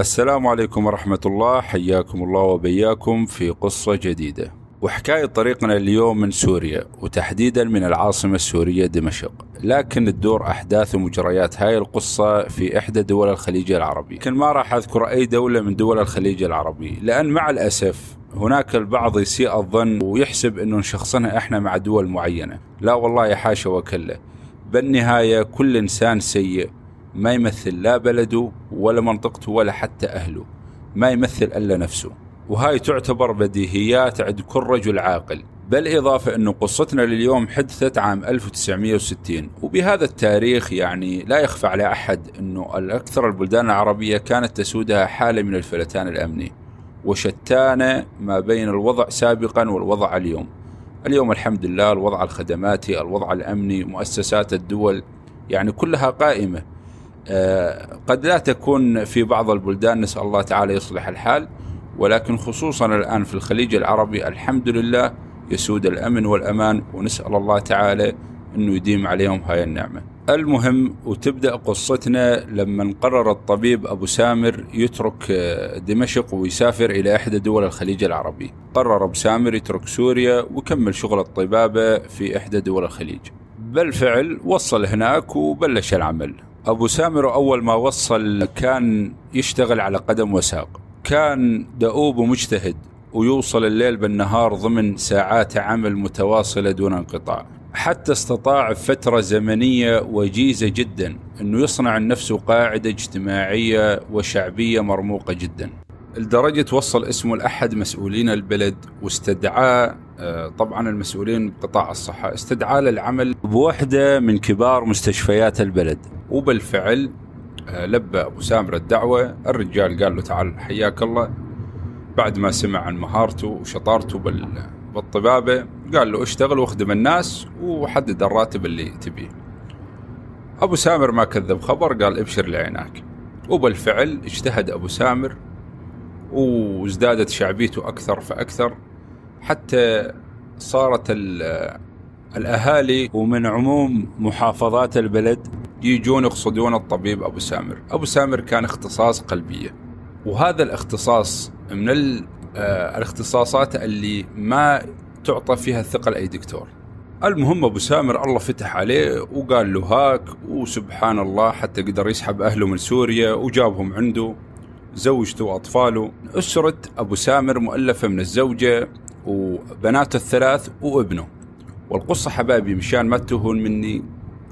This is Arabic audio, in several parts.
السلام عليكم ورحمة الله. حياكم الله وبياكم في قصة جديدة. وحكاية طريقنا اليوم من سوريا وتحديدا من العاصمة السورية دمشق. لكن تدور أحداث ومجريات هاي القصة في إحدى دول الخليج العربي. لكن ما راح أذكر أي دولة من دول الخليج العربي. لأن مع الأسف هناك البعض يسيء الظن ويحسب أنه نشخصنها إحنا مع دول معينة. لا والله حاشا وكله بالنهاية كل إنسان سيء ما يمثل لا بلده ولا منطقته ولا حتى أهله. ما يمثل إلا نفسه. وهاي تعتبر بديهيات عند كل رجل عاقل. بالإضافة أنه قصتنا لليوم حدثت عام 1960 وبهذا التاريخ يعني لا يخفى على أحد أنه الأكثر البلدان العربية كانت تسودها حالة من الفلتان الأمني. وشتان ما بين الوضع سابقا والوضع اليوم. اليوم الحمد لله الوضع الخدماتي الوضع الأمني مؤسسات الدول يعني كلها قائمة. قد لا تكون في بعض البلدان نسأل الله تعالى يصلح الحال ولكن خصوصا الآن في الخليج العربي الحمد لله يسود الأمن والأمان ونسأل الله تعالى أنه يديم عليهم هاي النعمة. المهم وتبدأ قصتنا لما قرر الطبيب أبو سامر يترك آه، دمشق ويسافر إلى إحدى دول الخليج العربي. قرر أبو سامر يترك سوريا وكمل شغل الطبابة في إحدى دول الخليج. بالفعل وصل هناك وبلش العمل. أبو سامر أول ما وصل كان يشتغل على قدم وساق. كان دؤوب ومجتهد ويوصل الليل بالنهار ضمن ساعات عمل متواصلة دون انقطاع. حتى استطاع فترة زمنية وجيزة جدا أنه يصنع لنفسه قاعدة اجتماعية وشعبية مرموقة جدا. لدرجة وصل اسمه لأحد مسؤولين البلد واستدعاه طبعا المسؤولين بقطاع الصحة استدعاه للعمل بوحدة من كبار مستشفيات البلد. وبالفعل آه، لبى أبو سامر الدعوة الرجال قال له تعال حياك الله. بعد ما سمع عن مهارته وشطارته بالطبابة قال له اشتغل واخدم الناس وحدد الراتب اللي تبيه. أبو سامر ما كذب خبر قال ابشر لعيناك. وبالفعل اجتهد أبو سامر وازدادت شعبيته أكثر فأكثر حتى صارت الأهالي ومن عموم محافظات البلد يجون يقصدون الطبيب أبو سامر. أبو سامر كان اختصاص قلبية وهذا الاختصاص من آه، الاختصاصات اللي ما تعطى فيها الثقة لأي دكتور. المهم أبو سامر الله فتح عليه وقال له هاك وسبحان الله حتى قدر يسحب أهله من سوريا وجابهم عنده. زوجته وأطفاله أسرة أبو سامر مؤلفة من الزوجة وبناته الثلاث وابنه. والقصة حبايبي مشان ما تهون مني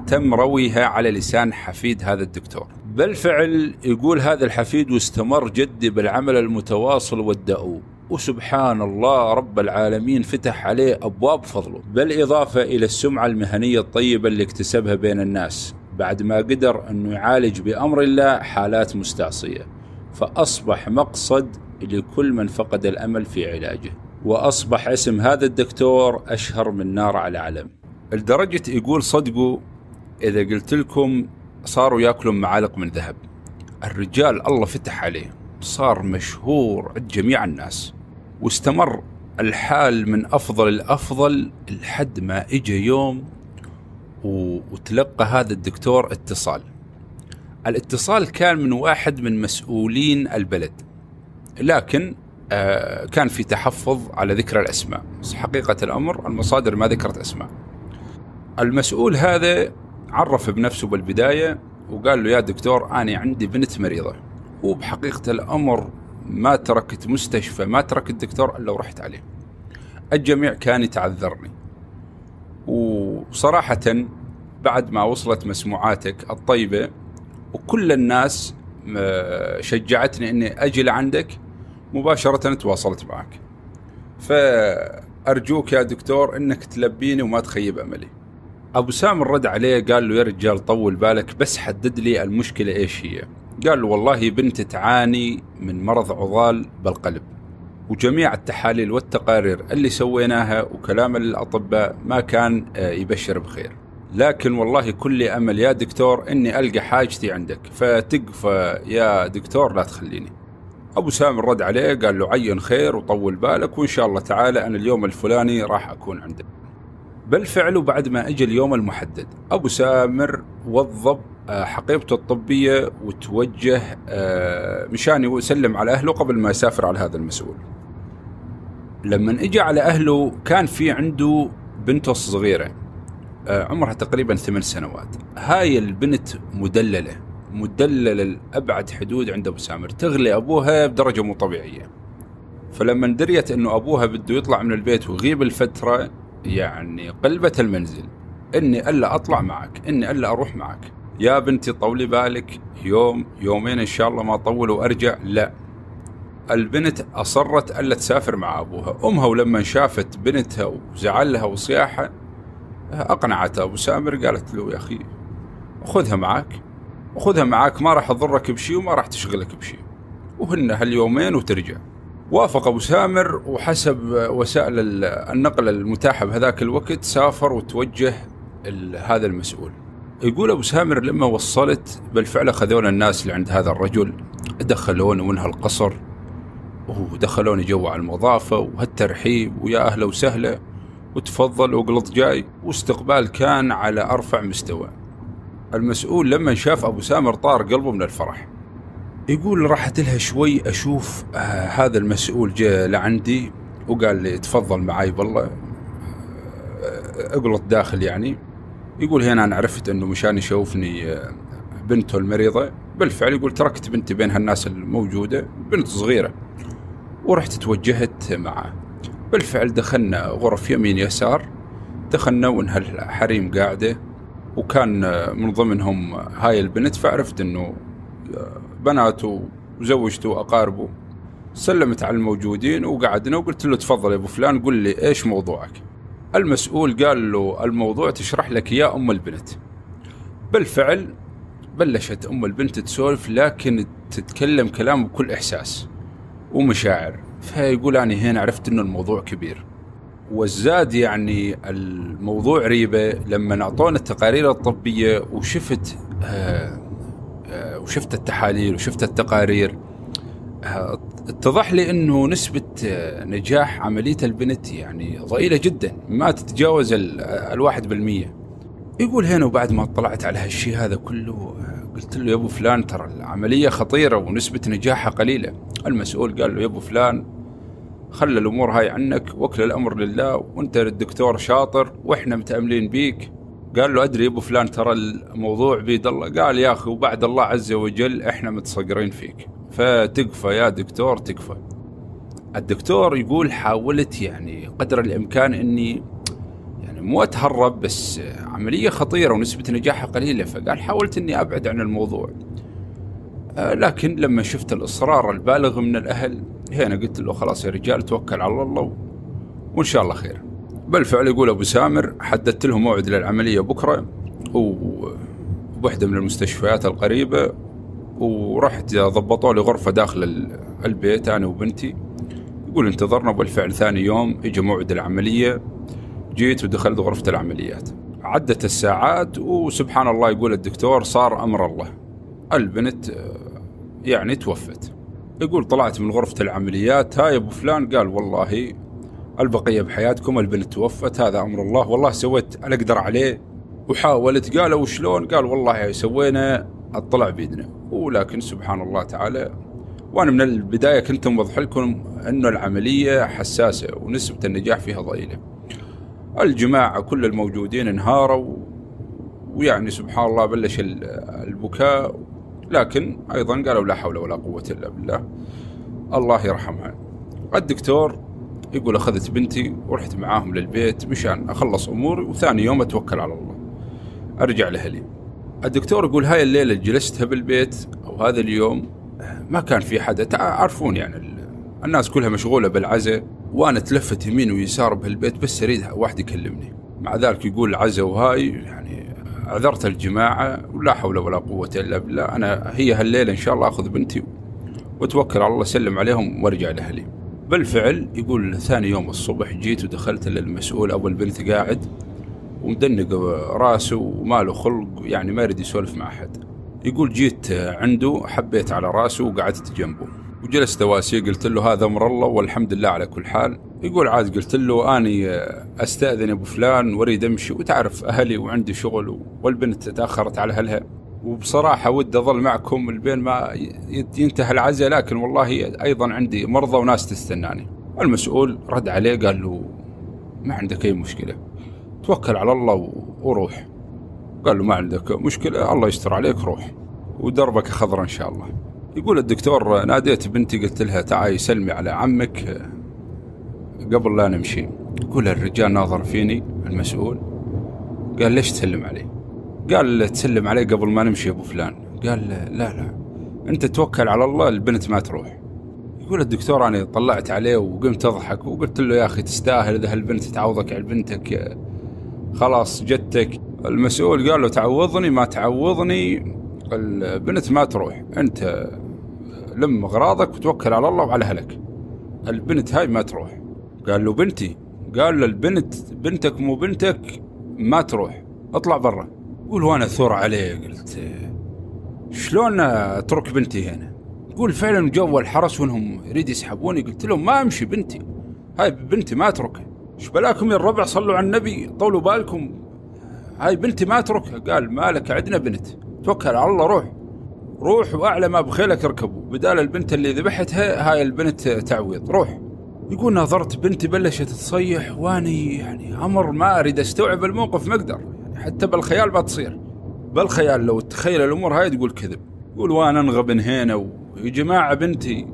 تم رويها على لسان حفيد هذا الدكتور. بالفعل يقول هذا الحفيد واستمر جدي بالعمل المتواصل والدؤوب. وسبحان الله رب العالمين فتح عليه أبواب فضله. بالإضافة إلى السمعة المهنية الطيبة اللي اكتسبها بين الناس. بعد ما قدر أنه يعالج بأمر الله حالات مستعصية. فأصبح مقصد لكل من فقد الأمل في علاجه. وأصبح اسم هذا الدكتور أشهر من نار على علم لدرجة يقول صدقوا إذا قلت لكم صاروا يأكلون معالق من ذهب. الرجال الله فتح عليه. صار مشهور عند جميع الناس. واستمر الحال من أفضل الأفضل لحد ما إجا يوم وتلقى هذا الدكتور اتصال. الاتصال كان من واحد من مسؤولين البلد لكن آه، كان في تحفظ على ذكر الأسماء بس حقيقة الأمر المصادر ما ذكرت أسماء. المسؤول هذا عرف بنفسه بالبداية وقال له يا دكتور أنا عندي بنت مريضة وبحقيقة الأمر ما تركت مستشفى ما تركت دكتور إلا ورحت عليه. الجميع كان يتعذرني. وصراحة بعد ما وصلت مسموعاتك الطيبة وكل الناس شجعتني إني أجي لعندك مباشرة تواصلت معك. فأرجوك يا دكتور أنك تلبيني وما تخيب أملي. أبو سامر رد عليه قال له يا رجال طول بالك بس حدد لي المشكلة إيش هي. قال له والله بنت تعاني من مرض عضال بالقلب. وجميع التحاليل والتقارير اللي سويناها وكلام الأطباء ما كان آه، يبشر بخير. لكن والله كل أمل. يا دكتور أني ألقى حاجتي عندك. فتقفى يا دكتور لا تخليني. أبو سامر رد عليه قال له عين خير وطول بالك وإن شاء الله تعالى أنا اليوم الفلاني راح أكون عندك. بالفعل وبعد ما اجى اليوم المحدد أبو سامر وظب آه، حقيبته الطبية وتوجه آه، مشان يسلم على أهله قبل ما يسافر على هذا المسؤول. لما اجى على أهله كان في عنده بنته الصغيرة آه، عمرها تقريبا ثمان سنوات. هاي البنت مدللة مدللة لأبعد حدود عند أبو سامر. تغلي أبوها بدرجة مو طبيعية. فلما دريت أنه أبوها بده يطلع من البيت ويغيب الفترة يعني قلبت المنزل. إني ألا أطلع معك إني ألا أروح معك. يا بنتي طولي بالك. يوم يومين إن شاء الله ما أطول وأرجع. لا. البنت أصرت ألا تسافر مع أبوها. أمها ولما شافت بنتها وزعلها وصياحة أقنعت أبو سامر قالت له يا أخي خذها معك وخذها معك ما راح تضرك بشيء وما راح تشغلك بشيء وهن هاليومين وترجع. وافق أبو سامر وحسب وسائل النقل المتاحة بهذاك الوقت سافر وتوجه هذا المسؤول. يقول أبو سامر لما وصلت بالفعل اخذونا الناس اللي عند هذا الرجل دخلوني منها القصر ودخلوني جوا على المضافة وهالترحيب ويا أهلا وسهلا وتفضل واقلط جاي. واستقبال كان على أرفع مستوى. المسؤول لما شاف أبو سامر طار قلبه من الفرح. يقول راحت لها شوي أشوف آه هذا المسؤول جاء لعندي وقال لي تفضل معي بالله. آه أقلط داخل يعني. يقول هنا أنا عرفت إنه مشان يشوفني آه بنته المريضة. بالفعل يقول تركت بنتي بين هالناس الموجودة بنت صغيرة. ورحت توجهت معه بالفعل دخلنا غرف يمين يسار دخلنا وانها الحريم قاعدة وكان من ضمنهم هاي البنت فعرفت إنه بناته وزوجته وأقاربه سلمت على الموجودين وقعدنا وقلت له تفضل يا أبو فلان قل لي إيش موضوعك؟ المسؤول قال له الموضوع تشرح لك يا أم البنت. بالفعل بلشت أم البنت تسولف لكن تتكلم كلام بكل إحساس ومشاعر. فيقول أنا هنا عرفت إنه الموضوع كبير. والزاد يعني الموضوع ريبة لما أعطونا التقارير الطبية وشفت آه آه وشفت التحاليل وشفت التقارير آه اتضح لي إنه نسبة آه، نجاح عملية البنت يعني ضئيلة جدا ما تتجاوز الواحد بالمية. يقول هنا وبعد ما اطلعت على هالشيء هذا كله آه، قلت له يا أبو فلان ترى العملية خطيرة ونسبة نجاحها قليلة. المسؤول قال له يا أبو فلان خلى الأمور هاي عنك وكل الأمر لله وأنت الدكتور شاطر وإحنا متأملين بيك. قال له أدري أبو فلان ترى الموضوع بيد الله. قال يا أخي وبعد الله عز وجل إحنا متصقرين فيك. فتكفى يا دكتور تكفى الدكتور يقول حاولت يعني قدر الإمكان إني مو أتهرب بس عملية خطيرة ونسبة نجاحها قليلة فقال حاولت إني أبعد عن الموضوع. آه، لكن لما شفت الإصرار البالغ من الأهل هنا قلت له خلاص يا رجال توكل على الله وإن شاء الله خير. بالفعل يقول أبو سامر حددت لهم موعد للعملية بكرة وبوحدة من المستشفيات القريبة ورحت ضبطوا لي غرفه داخل البيت أنا وبنتي. يقول انتظرنا بالفعل ثاني يوم اجى موعد العملية. جيت ودخلت غرفة العمليات. عدت الساعات وسبحان الله يقول الدكتور صار أمر الله. البنت يعني توفت. يقول طلعت من غرفة العمليات هاي أبو فلان قال والله البقية بحياتكم البنت توفت هذا أمر الله. والله سويت اللي أقدر عليه. وحاولت قالوا وشلون قال والله سوينا الطلع بيدنا ولكن سبحان الله تعالى وأنا من البداية كنت موضح لكم إنه العملية حساسة ونسبة النجاح فيها ضئيلة. الجماعه كل الموجودين انهاروا ويعني سبحان الله بلش البكاء. لكن أيضا قالوا لا حول ولا قوة إلا بالله. الله يرحمها. الدكتور يقول أخذت بنتي ورحت معاهم للبيت مشان أخلص أموري وثاني يوم أتوكل على الله. أرجع لأهلي. الدكتور يقول هاي الليلة جلستها بالبيت أو هذا اليوم ما كان في حدا. تعرفون يعني الناس كلها مشغولة بالعزاء. وأنا تلفت يمين ويسار بهالبيت بس أريد واحد يكلمني. مع ذلك يقول العزاء وهاي يعني عذرت الجماعة ولا حول ولا قوة إلا بالله. أنا هي هالليلة إن شاء الله أخذ بنتي وأتوكل على الله أسلم عليهم وأرجع لأهلي. بالفعل يقول ثاني يوم الصبح جيت ودخلت للمسؤول أبو البنت قاعد ومدنق راسه وما له خلق يعني ما يريد يسولف مع أحد. يقول جيت عنده حبيت على راسه وقعدت جنبه. وجلست اواسيه قلت له هذا أمر الله والحمد لله على كل حال. يقول عاد قلت له أني أستأذن أبو فلان واريد أمشي. وتعرف أهلي وعندي شغل والبنت تأخرت على أهلها. وبصراحة ودي أظل معكم البين ما ينتهي العزاء لكن والله أيضا عندي مرضى وناس تستناني. المسؤول رد عليه قال له ما عندك أي مشكلة توكل على الله وروح. قال له ما عندك مشكلة الله يستر عليك روح. ودربك خضر إن شاء الله. يقول الدكتور ناديت بنتي قلت لها تعالي سلمي على عمك قبل لا نمشي. يقول الرجال ناظر فيني المسؤول. قال ليش تسلم عليه قال تسلم عليه قبل ما نمشي أبو فلان. قال لا لا أنت توكل على الله البنت ما تروح. يقول الدكتور أنا طلعت عليه وقمت أضحك وقلت له يا أخي تستاهل إذا هالبنت تعوضك على بنتك خلاص جتك. المسؤول قال له تعوضني ما تعوضني البنت ما تروح. أنت لم اغراضك وتوكل على الله وعلى أهلك. البنت هاي ما تروح. قال له بنتي قال له البنت بنتك مو بنتك ما تروح. اطلع برا. يقول وأنا ثور عليه؟ قلت شلون أترك بنتي هنا؟ يقول فعلا جو الحرس وإنهم يريد يسحبوني. قلت لهم ما أمشي بنتي. هاي بنتي ما أتركها. إيش بلاكم يا الربع؟ صلوا على النبي طولوا بالكم. هاي بنتي ما أتركها. قال مالك عندنا بنت. توكل على الله روح. روح وأعلى ما بخيلك اركبوا بدال البنت اللي ذبحتها هاي البنت تعويض. روح. يقول نظرت بنتي بلشت تصيح وأني يعني أمر ما أريد أستوعب الموقف ما أقدر. يعني حتى بالخيال ما تصير. بالخيال لو تخيل الأمور هاي تقول كذب. يقول وأنا انغبن هنا ويا جماعة بنتي.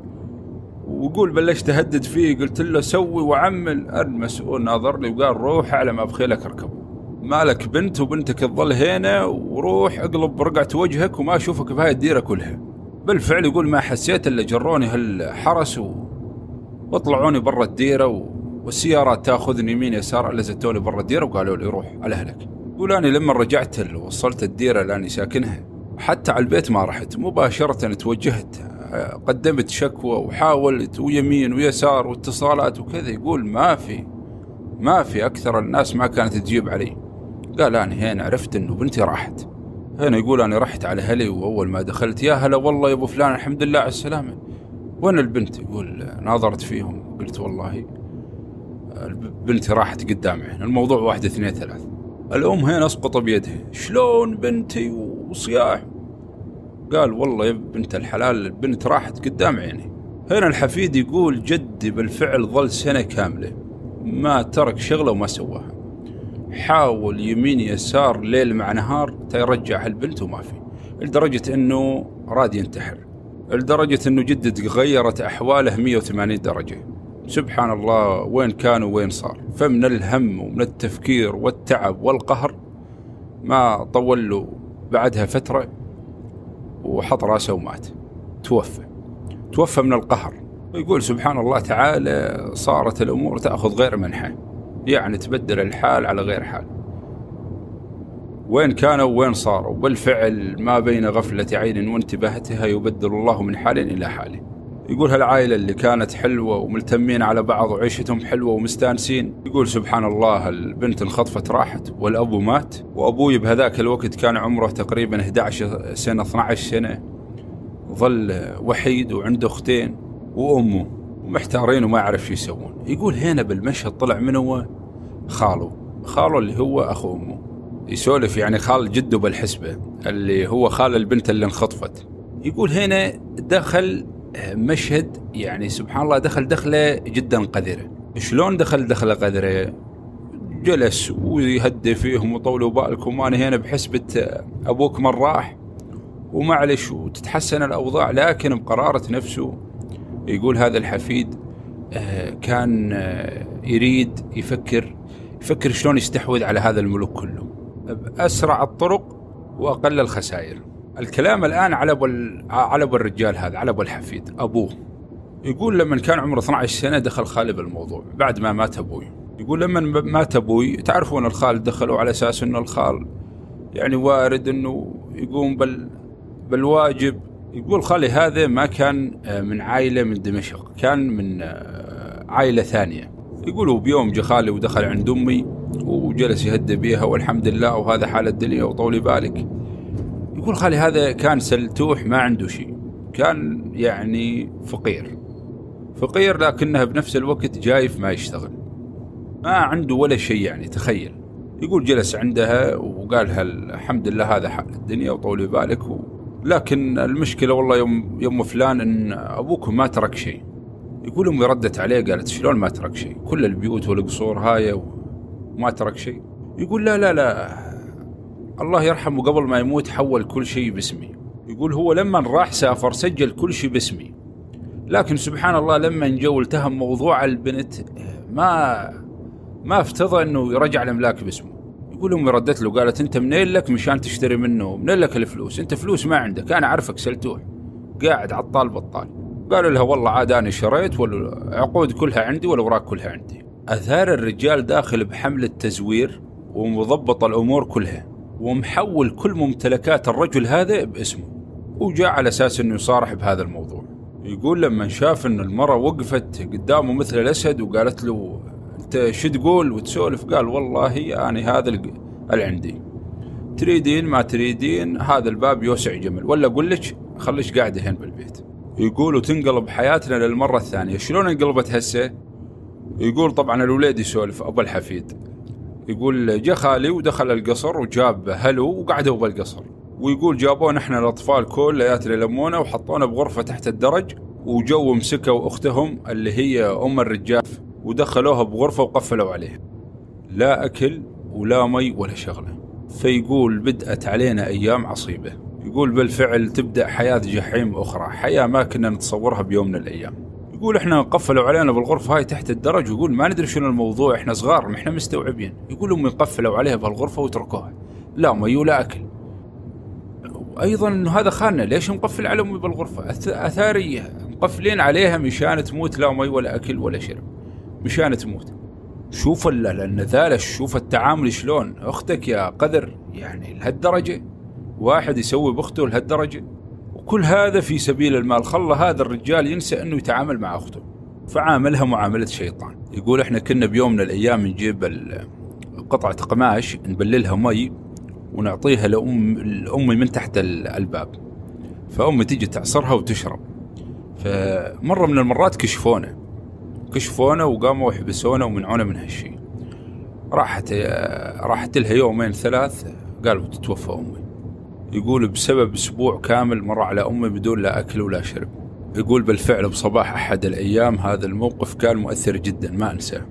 ويقول بلشت أهدد فيه قلت له سوي وعمل. المسؤول ناظر لي وقال روح على ما بخيلك اركب مالك بنت وبنتك تظل هنا وروح اقلب برقعة وجهك وما أشوفك بهاي الديرة كلها. بالفعل يقول ما حسيت إلا جروني هالحرس. وطلعوني برا الديرة و... والسيارات تاخذني يمين يسار الا زتوني برا الديرة وقالوا لي روح على أهلك. يقول أنا لما رجعت وصلت الديرة اللي ساكنها حتى على البيت ما رحت مباشرة توجهت قدمت شكوى وحاولت ويمين ويسار واتصالات وكذا. يقول ما في ما في أكثر الناس ما كانت تجيب علي. قال أنا هنا عرفت إنه بنتي راحت. هنا يقول أنا رحت على أهلي وأول ما دخلت يا هلا والله يا أبو فلان الحمد لله على السلامة. وين البنت؟ يقول ناظرت فيهم. قلت والله بنتي راحت قدامي الموضوع واحد اثنين ثلاث. الأم هنا اسقط بيدها. شلون بنتي وصياح؟ قال والله يا بنت الحلال البنت راحت قدام عيني هنا الحفيد يقول جدي بالفعل ظل سنة كاملة. ما ترك شغلة وما سواها. حاول يمين يسار ليل مع نهار ترجع البنت وما في. لدرجة إنه راد ينتحر. لدرجة إنه جدة غيرت أحواله 180 درجة. سبحان الله وين كان وين صار. فمن الهم ومن التفكير والتعب والقهر ما طول له بعدها فترة وحط راسه ومات. توفى. توفى من القهر. ويقول سبحان الله تعالى صارت الأمور تأخذ غير منحة. يعني تبدل الحال على غير حال. وين كانوا وين صاروا بالفعل ما بين غفلة عين وانتباهتها يبدل الله من حال إلى حال. يقول هالعائلة اللي كانت حلوة وملتمين على بعض وعيشتهم حلوة ومستانسين؟ يقول سبحان الله البنت انخطفت راحت والأبو مات وأبوي بهذاك الوقت كان عمره تقريبا 11 سنة 12 سنة. ظل وحيد وعنده أختين وأمه. محتارين وما يعرف شو يسوون. يقول هنا بالمشهد طلع من هو خاله خاله اللي هو أخو أمه. يسولف يعني خال جده بالحسبة اللي هو خال البنت اللي انخطفت. يقول هنا دخل مشهد يعني سبحان الله دخل دخلة جدا قذرة. شلون دخل دخلة قذرة؟ جلس ويهدي فيهم وطولوا بالكم وأنا هنا بحسبة أبوك من راح. ومعلش وتتحسن الأوضاع لكن بقرارة نفسه يقول هذا الحفيد آه، كان آه، يريد يفكر يفكر شلون يستحوذ على هذا الملك كله بأسرع الطرق وأقل الخسائر. الكلام الآن على أبو على أبو الرجال هذا على أبو الحفيد أبوه. يقول لما كان عمره 12 سنة دخل خالي بالموضوع بعد ما مات أبوي. يقول لما مات أبوي تعرفون الخال دخلوا على أساس إنه الخال يعني وارد إنه يقوم بال بالواجب يقول خالي هذا ما كان آه، من عائلة من دمشق كان من آه، عائلة ثانية. يقولوا بيوم جا خالي ودخل عند أمي وجلس يهدى بيها والحمد لله وهذا حال الدنيا وطولي بالك. يقول خالي هذا كان سلتوح ما عنده شيء كان يعني فقير. فقير لكنه بنفس الوقت جايف ما يشتغل. ما عنده ولا شيء يعني تخيل. يقول جلس عندها وقالها الحمد لله هذا حال الدنيا وطولي بالك. لكن المشكلة والله يوم يوم فلان إن أبوكم ما ترك شيء. يقول أمي ردت عليه قالت شلون ما ترك شيء؟ كل البيوت والقصور هاي وما ترك شيء. يقول لا لا لا. الله يرحمه قبل ما يموت حول كل شيء باسمي. يقول هو لما راح سافر سجل كل شيء باسمي. لكن سبحان الله لما جو التهم موضوع البنت ما ما افتضى إنه يرجع الأملاك باسمه. يقول امي ردت له قالت أنت منين لك مشان تشتري منه؟ منين لك الفلوس؟ أنت فلوس ما عندك أنا أعرفك سلتوح قاعد عطال بطال قالوا لها والله عاد أنا شريت والعقود كلها عندي والأوراق كلها عندي. أثار الرجال داخل بحمله تزوير ومضبط الأمور كلها ومحول كل ممتلكات الرجل هذا باسمه. وجاء على أساس إنه يصارح بهذا الموضوع. يقول لما شاف إن المرة وقفت قدامه مثل الأسد وقالت له شو تقول وتسولف؟ قال والله أنا هذا اللي عندي. تريدين؟ ما تريدين. هذا الباب يوسع جمل. ولا أقول لك خليش قاعدة هنا بالبيت. يقول وتنقلب حياتنا للمرة الثانية. شلون انقلبت هسه؟ يقول طبعا الوليد يسولف أبو الحفيد. يقول جا خالي ودخل القصر وجاب هلو وقعدوا بالقصر. ويقول جابونا إحنا الأطفال كلياتنا لمونا وحطونا بغرفة تحت الدرج وجو مسكوا أختهم اللي هي أم الرجاف ودخلوها بغرفة وقفلوا عليها. لا أكل ولا مي ولا شغلة. فيقول بدأت علينا أيام عصيبة. يقول بالفعل تبدأ حياة جحيم أخرى. حياة ما كنا نتصورها بيوم من الأيام. يقول إحنا قفلوا علينا بالغرفة هاي تحت الدرج. ويقول ما ندري شنو الموضوع إحنا صغار ما إحنا مستوعبين. يقول أمي قفلوا عليها بالغرفة وتركوها لا مي ولا أكل. وأيضا انه هذا خاننا. ليش مقفل على أمي بالغرفة؟ أثاري مقفلين عليها مشان تموت لا مي ولا أكل ولا شرب. مشان تموت. شوف النذالة شوف التعامل شلون. أختك يا قدر يعني لهالدرجة واحد يسوي بأخته لهالدرجة. وكل هذا في سبيل المال. خلى هذا الرجال ينسى إنه يتعامل مع أخته. فعاملها معاملة شيطان. يقول إحنا كنا بيوم من الأيام نجيب قطعة قماش نبللها مي ونعطيها لأم لأمي من تحت الباب. فأمي تيجي تعصرها وتشرب. فمرة من المرات كشفونا. كشفونا وقاموا يحبسونا ومنعونا من هالشيء راحت راحت لها يومين ثلاث قالوا تتوفى أمي. يقول بسبب أسبوع كامل مر على أمي بدون لا أكل ولا شرب. يقول بالفعل بصباح أحد الأيام هذا الموقف كان مؤثر جدا ما أنساه.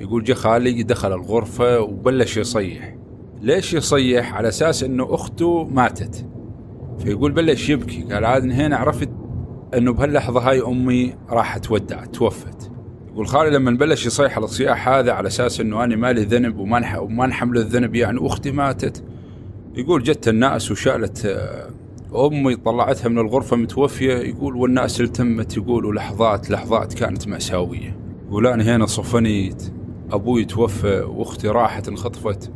يقول جا خالي دخل الغرفة وبلش يصيح. ليش يصيح؟ على أساس إنه أخته ماتت. فيقول بلش يبكي. قال عاد هنا عرفت إنه بهاللحظة هاي أمي راح تودع توفت. يقول خالي لما بلش يصيح على الصياح هذا على أساس إنه أنا مالي ذنب وما وما نحمل الذنب يعني أختي ماتت. يقول جت الناس وشالت آه، أمي طلعتها من الغرفة متوفية. يقول والناس التمت يقول ولحظات لحظات كانت مأساوية. يقول أنا هنا صفنيت أبوي توفى وأختي راحت انخطفت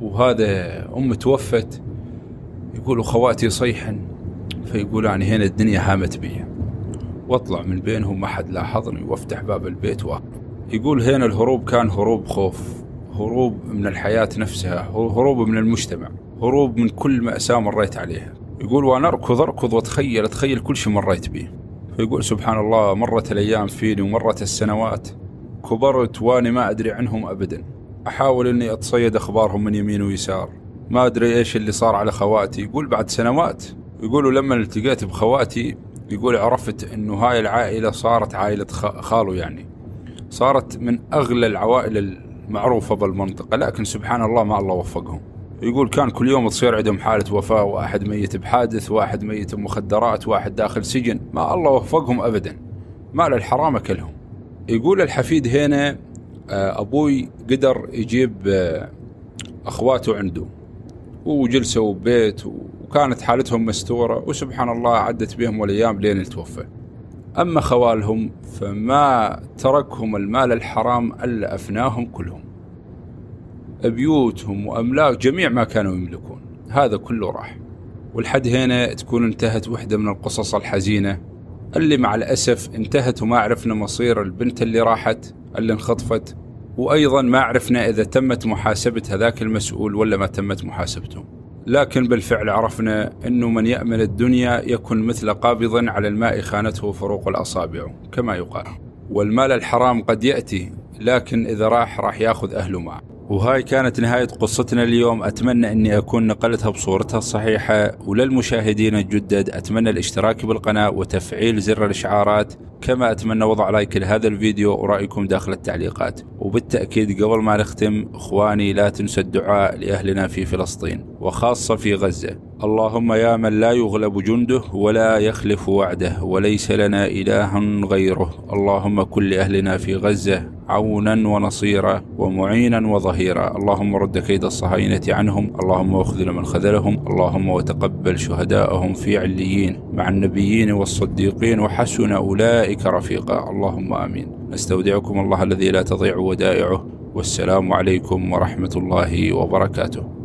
وهذا أم توفت. يقول خواتي يصيحن فيقول يعني هنا الدنيا هامت بي. واطلع من بينهم ما حد لاحظني وافتح باب البيت و... يقول هنا الهروب كان هروب خوف هروب من الحياة نفسها هروب من المجتمع هروب من كل مأساة مريت عليها. يقول وأنا أركض أركض وأتخيل أتخيل كل شيء مريت به فيقول سبحان الله مرت الأيام فيني ومرت السنوات كبرت وأنا ما أدري عنهم أبدا. أحاول إني أتصيد أخبارهم من يمين ويسار. ما أدري إيش اللي صار على خواتي. يقول بعد سنوات يقولوا لما التقيت بخواتي يقول عرفت إنه هاي العائلة صارت عائلة خالو يعني. صارت من أغلى العوائل المعروفة بالمنطقة لكن سبحان الله ما الله وفقهم. يقول كان كل يوم تصير عندهم حالة وفاة واحد ميت بحادث واحد ميت بمخدرات واحد داخل سجن. ما الله وفقهم أبدا. مال الحرام أكلهم. يقول الحفيد هنا آه، أبوي قدر يجيب آه، أخواته عنده وجلسوا ببيت وكانت حالتهم مستورة وسبحان الله عدت بهم الأيام لين توفى. أما خوالهم فما تركهم المال الحرام إلا أفناهم كلهم. بيوتهم وأملاك جميع ما كانوا يملكون، هذا كله راح. والحد هنا تكون انتهت وحدة من القصص الحزينة اللي مع الأسف انتهت وما عرفنا مصير البنت اللي راحت اللي انخطفت وأيضا ما عرفنا إذا تمت محاسبة هذاك المسؤول ولا ما تمت محاسبته لكن بالفعل عرفنا أنه من يأمن الدنيا يكن مثل قابض على الماء خانته فروق الأصابع كما يقال. والمال الحرام قد يأتي لكن إذا راح راح يأخذ أهله معه وهاي كانت نهاية قصتنا اليوم. أتمنى أني أكون نقلتها بصورتها الصحيحة وللمشاهدين الجدد أتمنى الاشتراك بالقناة وتفعيل زر الإشعارات. كما أتمنى وضع لايك لهذا الفيديو ورأيكم داخل التعليقات. وبالتأكيد قبل ما نختم إخواني لا تنسوا الدعاء لأهلنا في فلسطين وخاصة في غزة. اللهم يا من لا يغلب جنده ولا يخلف وعده وليس لنا إله غيره. اللهم كن لأهلنا في غزة. عونا ونصيرا ومعينا وظهيرا. اللهم رد كيد الصهاينة عنهم اللهم واخذل من خذلهم اللهم وتقبل شهداءهم في عليين مع النبيين والصديقين وحسن أولئك رفيقا. اللهم آمين. نستودعكم الله الذي لا تضيع ودائعه. والسلام عليكم ورحمة الله وبركاته.